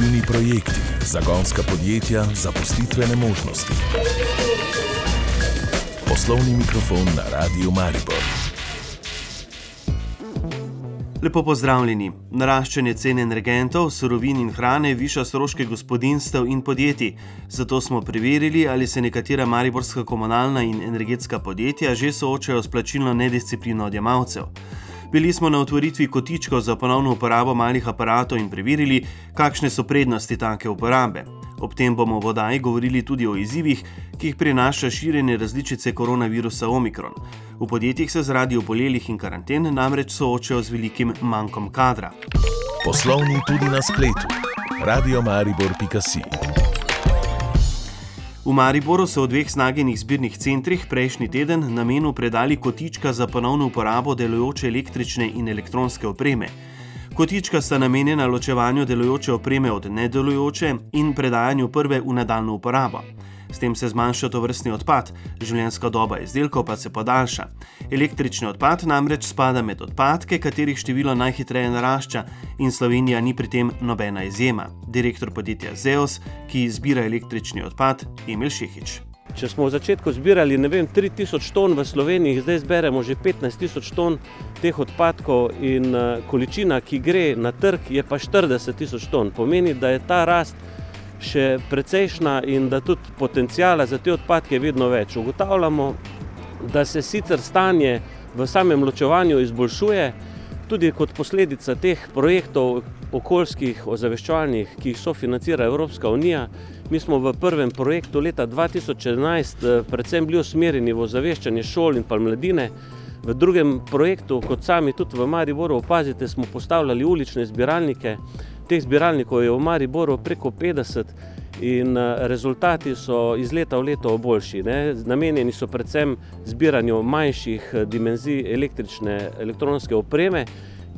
inovativni projekti, zagonska podjetja, zaposlitvene možnosti. Poslovni mikrofon na Radiu Maribor. Lepo pozdravljeni. Naraščanje cen energentov, surovin in hrane viša stroške gospodinstv in podjetij. Zato smo preverili, ali se nekatera mariborska komunalna in energetska podjetja že soočajo s plačilno nedisciplino odjemalcev. Bili smo na otvoritvi kotičkov za ponovno uporabo malih aparatov in preverili, kakšne so prednosti take uporabe. Ob tem bomo v vodaji govorili tudi o izzivih, ki jih prinaša širjenje različice koronavirusa Omikron. V podjetjih se zaradi obolelih in karanten namreč soočajo z velikim manjkom kadra. Poslovni tudi na spletu. Radio Maribor.si V Mariboru so v dveh snagenih zbirnih centrih prejšnji teden namenu predali kotička za ponovno uporabo delujoče električne in elektronske opreme. Kotička sta namenjena ločevanju delujoče opreme od nedelujoče in predajanju prve v nadaljno uporabo. S tem se zmanjša to vrstni odpad, življenjska doba izdelkov pa se podaljša. Električni odpad namreč spada med odpadke, katerih število najhitreje narašča in Slovenija ni pri tem nobena izjema. Direktor podjetja Zeus, ki zbira električni odpad, Emil Šehič. Če smo v začetku zbirali vem, 3000 ton v Sloveniji, zdaj zberemo že 15000 ton teh odpadkov, in uh, količina, ki gre na trg, je pa 40 tisoč ton. Pomeni, da je ta rast še precejšna in da tudi potencijala za te odpadke je vedno več. Ugotavljamo, da se sicer stanje v samem ločevanju izboljšuje, tudi kot posledica teh projektov okoljskih ozaveščevalnih, ki jih sofinancira Evropska unija. Mi smo v prvem projektu leta 2011 eh, predvsem bili usmerjeni v ozaveščanje šol in pa mladine. V drugem projektu, kot sami tudi v Mariboru opazite, smo postavljali ulične zbiralnike, teh zbiralnikov je v Mariboru preko 50 in eh, rezultati so iz leta v leto boljši. Ne. Namenjeni so predvsem zbiranju manjših eh, dimenzij električne elektronske opreme,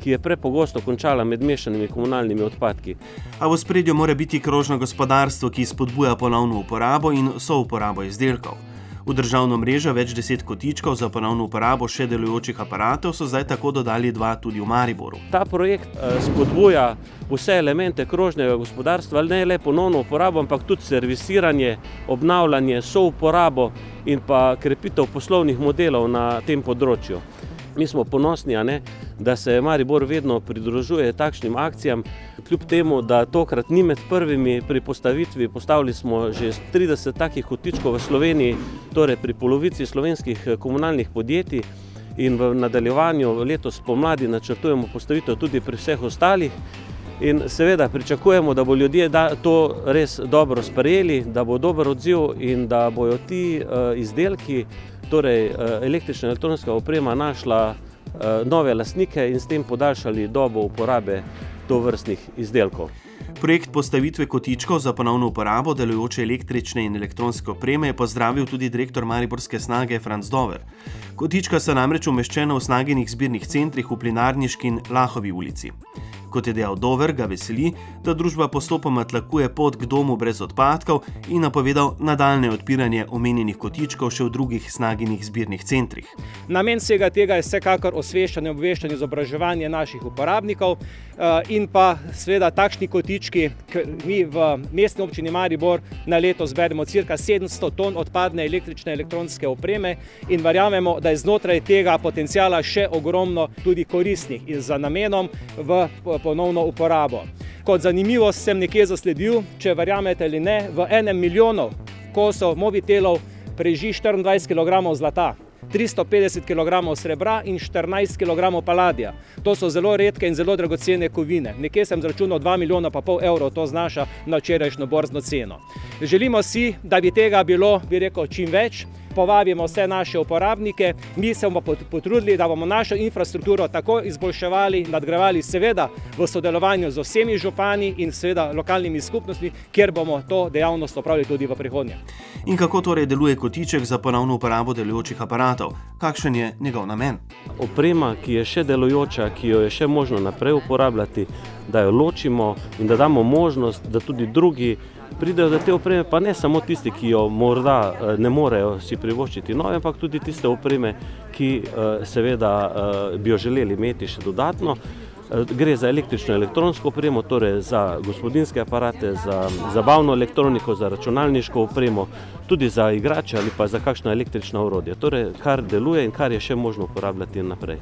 ki je prepogosto končala med mešanimi komunalnimi odpadki. A v spredju mora biti krožno gospodarstvo, ki spodbuja ponovno uporabo in souporabo izdelkov. V državno mrežo več deset kotičkov za ponovno uporabo še delujočih aparatov so zdaj tako dodali dva tudi v Mariboru. Ta projekt eh, spodbuja vse elemente krožnega gospodarstva, ne le ponovno uporabo, ampak tudi servisiranje, obnavljanje, souporabo in pa krepitev poslovnih modelov na tem področju. Mi smo ponosni, ne, da se Maribor vedno pridružuje takšnim akcijam. Kljub temu, da tokrat ni med prvimi pri postavitvi, postavili smo že 30 takih kotičkov v Sloveniji, torej pri polovici slovenskih eh, komunalnih podjetij. In v nadaljevanju letos pomladi načrtujemo postavitev tudi pri vseh ostalih. In seveda pričakujemo, da bo ljudje to res dobro sprejeli, da bo dober odziv in da bodo ti uh, izdelki torej eh, električna elektronska oprema našla eh, nove lastnike in s tem podaljšali dobo uporabe to vrstnih izdelkov. Projekt postavitve kotičkov za ponovno uporabo delujoče električne in elektronske opreme je pozdravil tudi direktor Mariborske snage Franz Dover. Kotička so namreč umeščena v snagenih zbirnih centrih v Plinarniški in Lahovi ulici. Kot je dejal Dover, ga veseli, da družba postopoma tlakuje pot k domu brez odpadkov in napovedal nadaljne odpiranje omenjenih kotičkov še v drugih snaginih zbirnih centrih. Namen vsega tega je vsekakor osveščanje, obveščanje, izobraževanje naših uporabnikov eh, in pa seveda takšni kotički, ki mi v mestni občini Maribor na leto zberemo cirka 700 ton odpadne električne elektronske opreme in verjamemo, da je znotraj tega potencijala še ogromno tudi koristnih in za namenom v ponovno uporabo. Kot zanimivost sem nekje zasledil, če verjamete ali ne, v enem milijonu kosov mobitelov preži 24 kg zlata. 350 kg srebra in 14 kg paladija. To so zelo redke in zelo dragocene kovine. Nekje sem zračunal 2 milijona pa pol evrov, to znaša na včerajšnjo borzno ceno. Želimo si, da bi tega bilo, bi rekel, čim več povabimo vse naše uporabnike, mi se bomo potrudili, da bomo našo infrastrukturo tako izboljševali, nadgravali, seveda v sodelovanju z vsemi župani in seveda lokalnimi skupnostmi, kjer bomo to dejavnost opravili tudi v prihodnje. In kako torej deluje kotiček za ponovno uporabo delujočih aparatov? Kakšen je njegov namen? Oprema, ki je še delujoča, ki jo je še možno naprej uporabljati, da jo ločimo in da damo možnost, da tudi drugi pridejo do te opreme, pa ne samo tisti, ki jo morda eh, ne morejo si privoščiti nove, ampak tudi tiste opreme, ki eh, seveda eh, bi jo želeli imeti še dodatno. Eh, gre za električno elektronsko opremo, torej za gospodinske aparate, za zabavno elektroniko, za računalniško opremo, tudi za igrače ali pa za kakšno električno urodje, torej kar deluje in kar je še možno uporabljati naprej.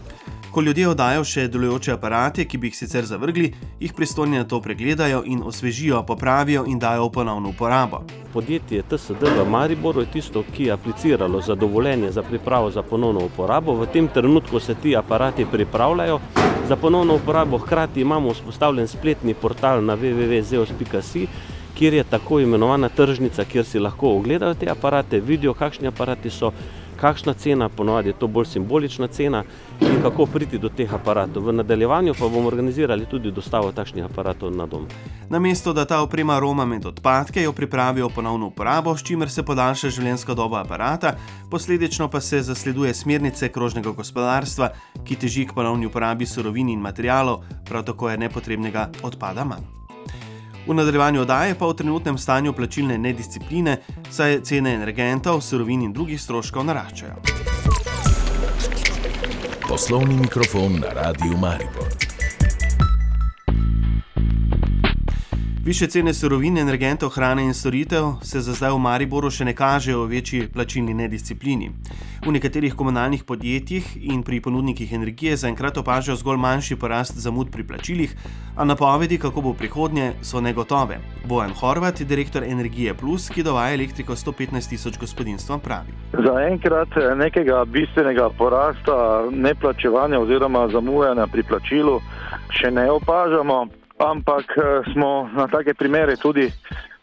Ko ljudje oddajo še delujoče aparate, ki bi jih sicer zavrgli, jih pristojni na to pregledajo in osvežijo, popravijo in dajo v ponovno uporabo. Podjetje TSD v Mariboru je tisto, ki je apliciralo za dovoljenje za pripravo za ponovno uporabo. V tem trenutku se ti aparati pripravljajo za ponovno uporabo, hkrati imamo vzpostavljen spletni portal na www.zeos.si, kjer je tako imenovana tržnica, kjer si lahko ogledajo te aparate, vidijo, kakšni aparati so kakšna cena, ponovadi je to bolj simbolična cena in kako priti do teh aparatov. V nadaljevanju pa bomo organizirali tudi dostavo takšnih aparatov na dom. Namesto da ta oprema roma med odpadke, jo pripravijo ponovno uporabo, s čimer se podaljša življenjska doba aparata, posledično pa se zasleduje smernice krožnega gospodarstva, ki teži k ponovni uporabi surovin in materijalov, prav tako je nepotrebnega odpada manj. V nadaljevanju oddaje pa v trenutnem stanju plačilne nediscipline, saj cene energentov, surovin in drugih stroškov naraščajo. Poslovni mikrofon na Radiu Maribor. Više cene surovin, energentov, hrane in storitev se za zdaj v Mariboru še ne kažejo v večji plačilni nedisciplini. V nekaterih komunalnih podjetjih in pri ponudnikih energije zaenkrat opažajo zgolj manjši porast zamud pri plačilih, a napovedi, kako bo v prihodnje, so negotove. Bojan Horvat, direktor Energije Plus, ki dovaja elektriko 115 tisoč gospodinstvom, pravi. Zaenkrat nekega bistvenega porasta neplačevanja oziroma zamujanja pri plačilu še ne opažamo ampak eh, smo na take primere tudi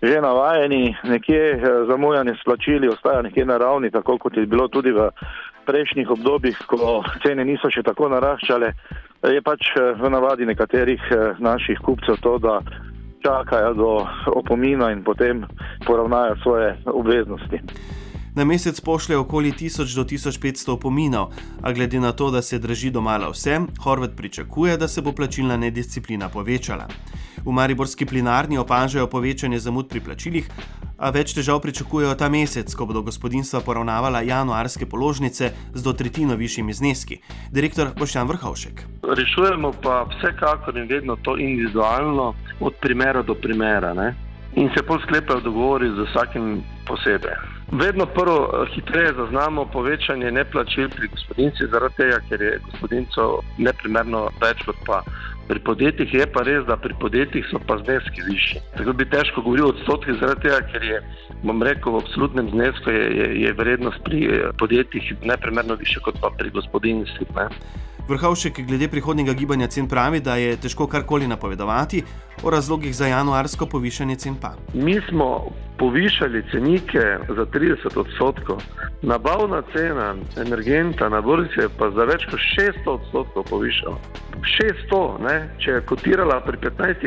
že navajeni, nekje eh, zamujanje s plačili ostaja nekje na ravni, tako kot je bilo tudi v prejšnjih obdobjih, ko cene niso še tako naraščale. Je pač eh, v navadi nekaterih naših kupcev to, da čakajo do opomina in potem poravnajo svoje obveznosti. Na mesec pošlje okoli 1000 do 1500 opominov, a glede na to, da se drži domala vse, Horvat pričakuje, da se bo plačilna nedisciplina povečala. V Mariborski plinarni opažajo povečanje zamud pri plačilih, a več težav pričakujejo ta mesec, ko bodo gospodinstva poravnavala januarske položnice z do tretjino višjimi zneski. Direktor Boštjan Vrhovšek. Rešujemo pa vsekakor in vedno to individualno, od primera do primera. Ne? In se pol sklepajo dogovori z vsakim posebej. Vedno prvo eh, hitreje zaznamo povečanje neplačil pri gospodinstvih, zaradi tega, ker je gospodinstvo neprimerno več kot pa pri podjetjih. Je pa res, da pri podjetjih so pa zneski višji. Tako bi težko govoril o odstotkih, zaradi tega, ker je, bom rekel, v absolutnem znesku je, je, je vrednost pri eh, podjetjih neprimerno više kot pa pri gospodinstvih. Vrhovšek glede prihodnjega gibanja cen pravi, da je težko karkoli napovedovati, o razlogih za januarsko povišanje cen pa. Mi smo povišali cenike za 30 odstotkov, nabavna cena energenta na borzi je pa za več kot 600 odstotkov povišala. 600, ne? če je kotirala pri 15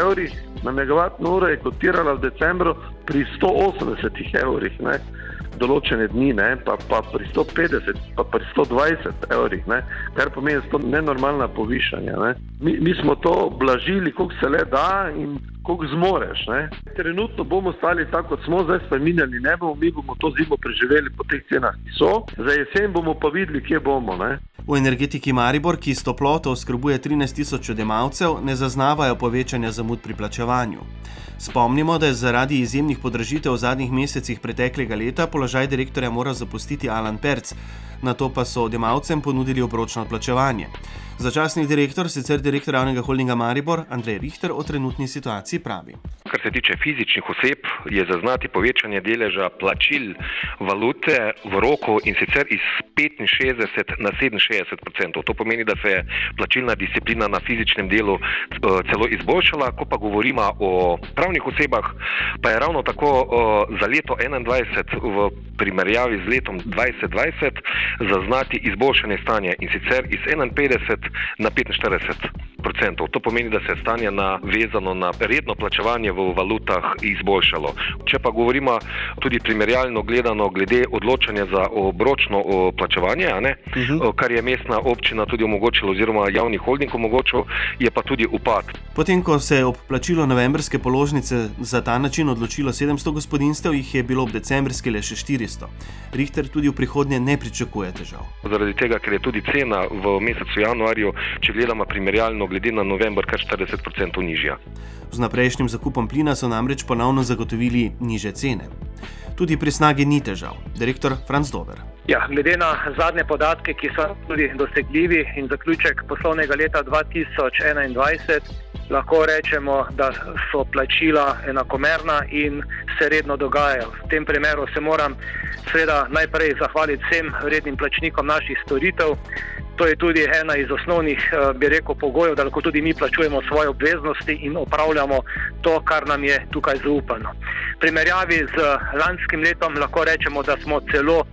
evrih na megavatno uro, je kotirala v decembru pri 180 evrih določene dni, ne, pa, pa pri 150, pa pri 120 evrih, ne, kar pomeni, da je to nenormalna povišanja. Ne. Mi, mi smo to blažili, koliko se le da in koliko zmoreš. Ne. Trenutno bomo stali tako, kot smo zdaj spremenjali, ne bomo, mi bomo to zimo preživeli po teh cenah, ki so, za jesen bomo pa videli, kje bomo. Ne. V energetiki Maribor, ki s toploto oskrbuje 13 tisoč odjemalcev, ne zaznavajo povečanja zamud pri plačevanju. Spomnimo, da je zaradi izjemnih podražitev v zadnjih mesecih preteklega leta položaj direktorja moral zapustiti Alan Perc, na to pa so odjemalcem ponudili obročno odplačevanje. Začasni direktor, sicer direktor javnega holdinga Maribor, Andrej Richter, o trenutni situaciji pravi. Kar se tiče fizičnih oseb, je zaznati povečanje deleža plačil valute v roku in sicer iz 65 na 67 odstotkov. To pomeni, da se je plačilna disciplina na fizičnem delu eh, celo izboljšala, ko pa govorimo o pravnih osebah, pa je ravno tako eh, za leto 2021 v primerjavi z letom 2020 zaznati izboljšanje stanja in sicer iz 51 na 45 odstotkov. To pomeni, da se je stanje navezano na redno plačevanje v valutah izboljšalo. Če pa govorimo tudi primerjalno gledano glede odločanja za obročno plačevanje, uh mhm. -huh. kar je mestna občina tudi omogočila oziroma javni holding omogočil, je pa tudi upad. Potem, ko se je ob plačilu novembrske položnice za ta način odločilo 700 gospodinstev, jih je bilo ob decembrski le še 400. Richter tudi v prihodnje ne pričakuje težav. Zaradi tega, ker je tudi cena v mesecu januarju, če gledamo primerjalno, glede na november, kar 40% nižja. Z naprejšnjim zakupom plina so namreč ponovno zagotovili niže cene. Tudi pri snagi ni težav. Direktor Franz Dober. Ja, glede na zadnje podatke, ki so tudi dosegljivi in zaključek poslovnega leta 2021, lahko rečemo, da so plačila enakomerna in se redno dogajajo. V tem primeru se moram seveda najprej zahvaliti vsem rednim plačnikom naših storitev. To je tudi ena iz osnovnih, eh, bi rekel, pogojev, da lahko tudi mi plačujemo svoje obveznosti in opravljamo to, kar nam je tukaj zaupano. V primerjavi z lanskim letom lahko rečemo, da smo celo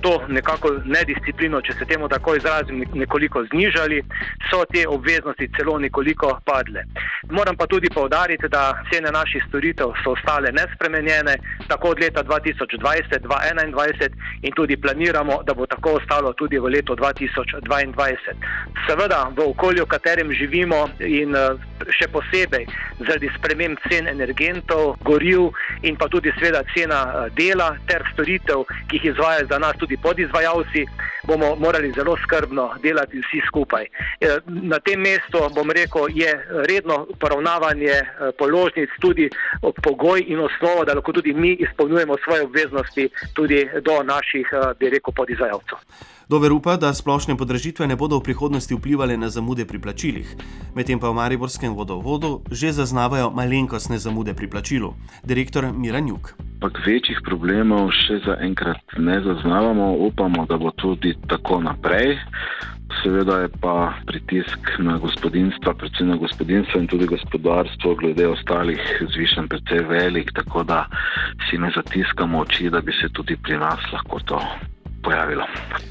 to nekako nedisciplino, če se temu tako izrazim, nekoliko znižali, so te obveznosti celo nekoliko padle. Moram pa tudi povdariti, da cene naših storitev so ostale nespremenjene, tako od leta 2020, 2021 in tudi planiramo, da bo tako ostalo tudi v letu 2022. Seveda, v okolju, v katerem živimo in eh, še posebej zaradi sprememb cen energentov, goriv in pa tudi seveda cena eh, dela ter storitev, ki jih izvajajo za nas tudi podizvajalci, bomo morali zelo skrbno delati vsi skupaj. Eh, na tem mestu, bom rekel, je redno poravnavanje eh, položnic tudi pogoj in osnova, da lahko tudi mi izpolnjujemo svoje obveznosti tudi do naših, bi rekel, podizvajalcev. Dover upa, da splošne podražitve ne bodo v prihodnosti vplivali na zamude pri plačilih, medtem pa v Mariborskem vodovodu že zaznavajo malenkostne zamude pri plačilu. Direktor Miranjuk. Pak večjih problemov še zaenkrat ne zaznavamo, upamo, da bo tudi tako naprej. Seveda je pa pritisk na gospodinstva, predvsem na gospodinstvo in tudi gospodarstvo, glede ostalih zvišen precej velik, tako da si ne zatiskamo oči, da bi se tudi pri nas lahko to pojavilo.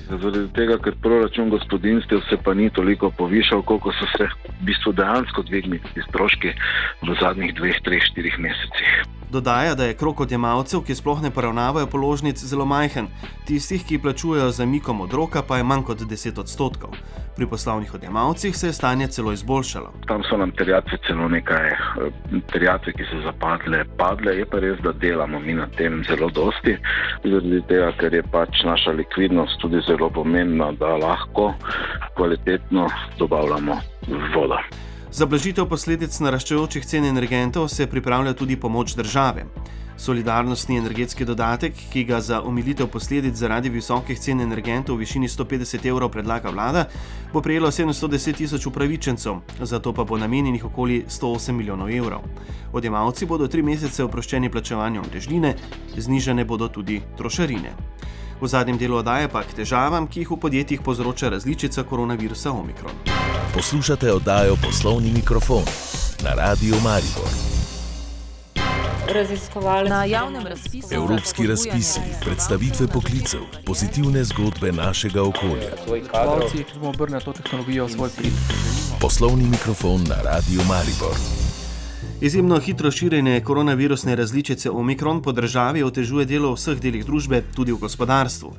Zaradi tega, ker proračun gospodinstev se pa ni toliko povišal, koliko so se v bistvu dejansko dvignili stroški v zadnjih dveh, treh, štirih mesecih. Dodaja, da je krok odjemalcev, ki sploh ne poravnavajo položnic, zelo majhen, tistih, ki plačujejo za mikom od roka, pa je manj kot 10 odstotkov. Pri poslovnih odjemalcih se je stanje celo izboljšalo. Tam so nam terjatve celo nekaj, eh, terjatve, ki so zapadle, padle. Je pa res, da delamo mi na tem zelo dosti, zaradi tega, ker je pač naša likvidnost tudi zelo pomembna, da lahko kvalitetno dobavljamo vodo. Za blažitev posledic naraščajočih cen energentov se pripravlja tudi pomoč države. Solidarnostni energetski dodatek, ki ga za omilitev posledic zaradi visokih cen energentov v višini 150 evrov predlaga vlada, bo prejelo 710 tisoč upravičencev, zato pa bo namenjenih okoli 108 milijonov evrov. Odjemalci bodo tri mesece oproščeni plačevanja omrežnine, znižene bodo tudi trošarine. V zadnjem delu oddaje pa k težavam, ki jih v podjetjih povzroča različica koronavirusa Omikron. Poslušate oddajo Poslovni mikrofon na Radiu Maribor. Na javnem razpisu Evropski razpisi, predstavitve poklicev, pozitivne zgodbe našega okolja. Poslovni mikrofon na Radiu Maribor. Izjemno hitro širjenje koronavirusne različice Omikron po državi otežuje delo v vseh delih družbe, tudi v gospodarstvu.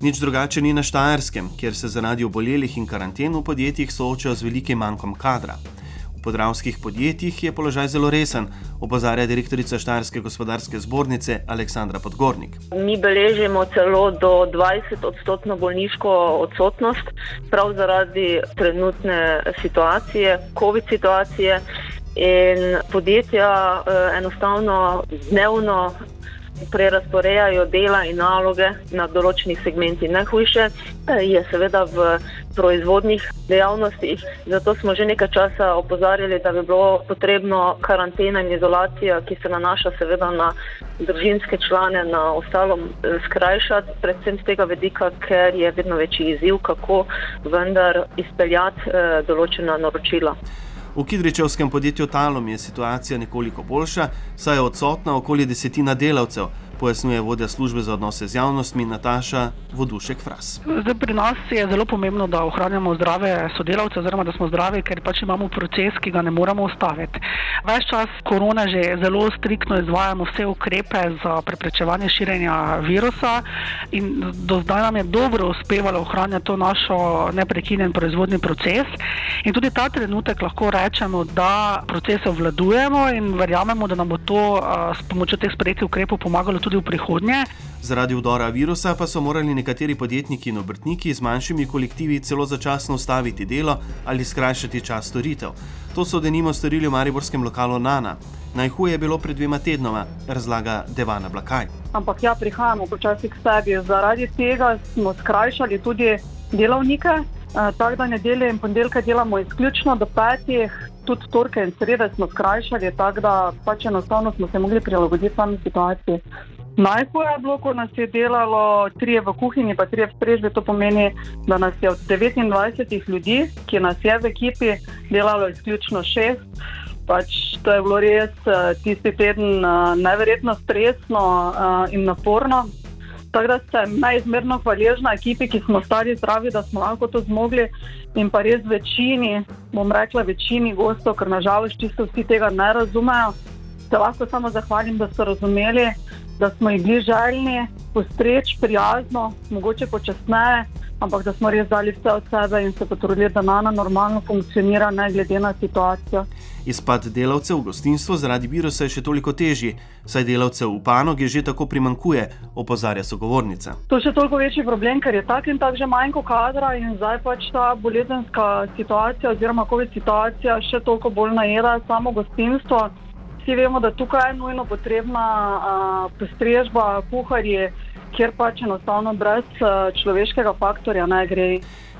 Nič drugače ni na Štajerskem, kjer se zaradi obolelih in karanten v podjetjih soočajo z velikim manjkom kadra. V podravskih podjetjih je položaj zelo resen, opozarja direktorica Štajerske gospodarske zbornice Aleksandra Podgornik. Mi beležimo celo do 20 odstotno bolniško odsotnost, prav zaradi trenutne situacije, COVID situacije. In podjetja eh, enostavno dnevno prerasporejajo dela in naloge na določenih segmentih. Najhujše eh, je seveda v proizvodnih dejavnostih, zato smo že nekaj časa opozarjali, da bi bilo potrebno karantena in izolacija, ki se nanaša seveda na družinske člane, na ostalo eh, skrajšati, predvsem z tega vedika, ker je vedno večji izziv, kako vendar izpeljati določena naročila. V Kidričevskem podjetju Talom je situacija nekoliko boljša, saj je odsotna okoli desetina delavcev, pojasnjuje vodja službe za odnose z javnostmi Nataša Vodušek Fras. Zdaj, pri nas je zelo pomembno, da ohranjamo zdrave sodelavce, oziroma da smo zdravi, ker pač imamo proces, ki ga ne moremo ustaviti. Ves čas korona že zelo striktno izvajamo vse ukrepe za preprečevanje širjenja virusa in do zdaj nam je dobro uspevalo ohranjati to našo neprekinjen proizvodni proces. In tudi ta trenutek lahko rečemo, da proces obvladujemo in verjamemo, da nam bo to s pomočjo teh sprejetih ukrepov pomagalo tudi v prihodnje. Zaradi vdora virusa pa so morali nekateri podjetniki in obrtniki z manjšimi kolektivi celo začasno ustaviti delo ali skrajšati čas storitev. To so denimo storili v mariborskem lokalu Nana. Najhuje je bilo pred dvema tednoma, razlaga Devana Blakaj. Ampak ja, prihajamo počasi k sebi. Zaradi tega smo skrajšali tudi delovnike. Tako da nedelje in ponedeljke delamo izključno do petih, tudi torke in srede smo skrajšali, tako da pač enostavno smo se mogli prilagoditi sami situaciji. Najhuje je bilo, ko nas je delalo tri v kuhinji, pa tri v strežbi. To pomeni, da nas je od 29 ljudi, ki nas je v ekipi, delalo izključno šest. Pač to je bilo res tisti teden neverjetno stresno in naporno. Tako da sem najizmerno hvaležna ekipi, ki smo stari zdravi, da smo lahko to zmogli. In pa res večini, bom rekla, večini gostov, ker nažalost čisto vsi tega ne razumejo. Se lahko samo zahvalim, da so razumeli, da smo jih bili željni, postreč, prijazno, mogoče počasneje, ampak da smo res dali vse od sebe in se potrudili, da nana normalno funkcionira, ne glede na situacijo. Izpad delavcev v gostinstvu zaradi virusa je še toliko težji, saj delavcev v panogi že tako primankuje, opozarja sogovornica. To je še toliko večji problem, ker je tak in tak že manjko kadra in zdaj pač ta bolezenska situacija oziroma COVID situacija še toliko bolj najeda samo gostinstvo. Vsi vemo, da tukaj je nujno potrebna uh, postrežba, kuharji, kjer pač enostavno brez uh, človeškega faktorja ne gre.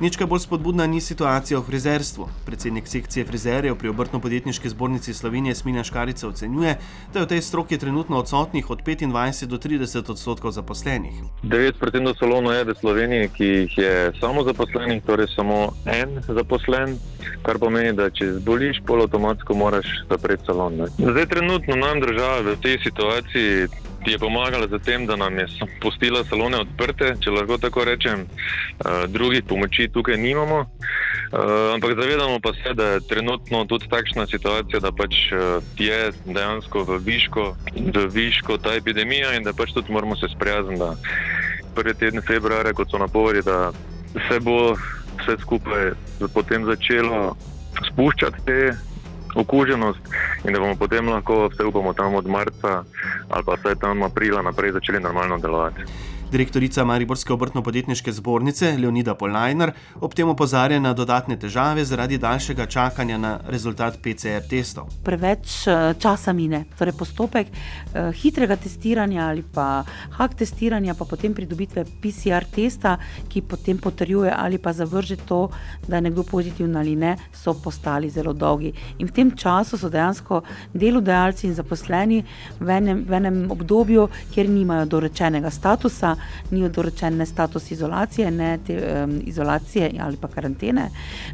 Nič kaj bolj spodbudna ni situacija v frizerstvu. Predsednik sekcije frizerjev pri Obrtno-podjetniški zbornici Slovenije Smilja Škarica ocenjuje, da je v tej stroki trenutno odsotnih od 25 do 30 odstotkov zaposlenih. 9% salonov je v Sloveniji, ki jih je samo zaposlenih, torej samo en zaposlen, kar pomeni, da če zboliš, pol avtomatsko moraš zapreti salon. Ne? Zdaj trenutno nam država v tej situaciji je pomagala z tem, da nam je pustila salone odprte, če lahko tako rečem. Uh, drugih pomoči tukaj nimamo, uh, ampak zavedamo pa se, da je trenutno tudi takšna situacija, da pač uh, je dejansko v viško, v viško ta epidemija in da pač tudi moramo se sprijazniti, da prvi teden februarja, kot so napovedi, da se bo vse skupaj potem začelo spuščati te okuženost in da bomo potem lahko vse upamo tam od marca ali pa vse tam aprila naprej začeli normalno delovati. Direktorica Mariborske obrtno-podjetniške zbornice Leonida Polajner ob tem opozarja na dodatne težave zaradi daljšega čakanja na rezultat PCR testov. Preveč časa mine, torej postopek eh, hitrega testiranja ali pa hak testiranja, pa potem pridobitve PCR testa, ki potem potrjuje ali pa zavrže to, da je nekdo pozitiven ali ne, so postali zelo dolgi. In v tem času so dejansko delodajalci in zaposleni v enem, v enem obdobju, kjer nimajo dorečenega statusa ni odoročen ne status izolacije, ne te, um, izolacije ali pa karantene.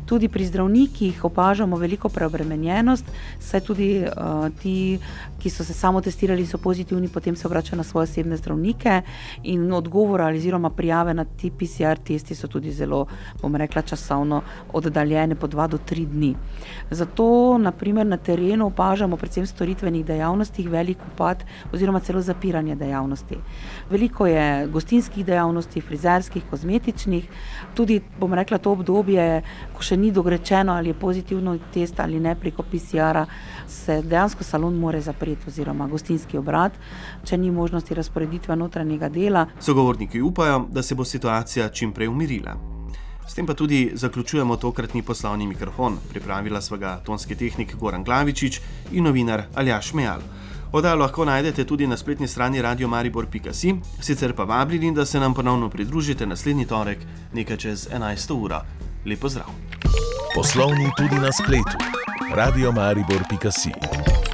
Tudi pri zdravnikih opažamo veliko preobremenjenost, saj tudi uh, ti, ki so se samo testirali, so pozitivni, potem se obračajo na svoje osebne zdravnike in odgovor ali oziroma prijave na ti PCR testi so tudi zelo, bom rekla, časovno oddaljene po dva do tri dni. Zato, naprimer, na terenu opažamo predvsem v storitvenih dejavnostih velik upad oziroma celo zapiranje dejavnosti. Veliko je gostinskih dejavnosti, frizerskih, kozmetičnih, tudi bom rekla to obdobje, ko še ni dogrečeno ali je pozitivno test ali ne preko PCR-a, se dejansko salon more zapreti oziroma gostinski obrat, če ni možnosti razporeditve notranjega dela. Sogovorniki upajo, da se bo situacija čim prej umirila. S tem pa tudi zaključujemo tokratni poslovni mikrofon. Pripravila sva ga tonski tehnik Goran Glavičič in novinar Aljaš Mejal. Oddajo lahko najdete tudi na spletni strani radiomaribor.si, sicer pa vabljeni, da se nam ponovno pridružite naslednji torek, nekaj čez 11. uro. Lep pozdrav. Poslovni tudi na spletu. radiomaribor.si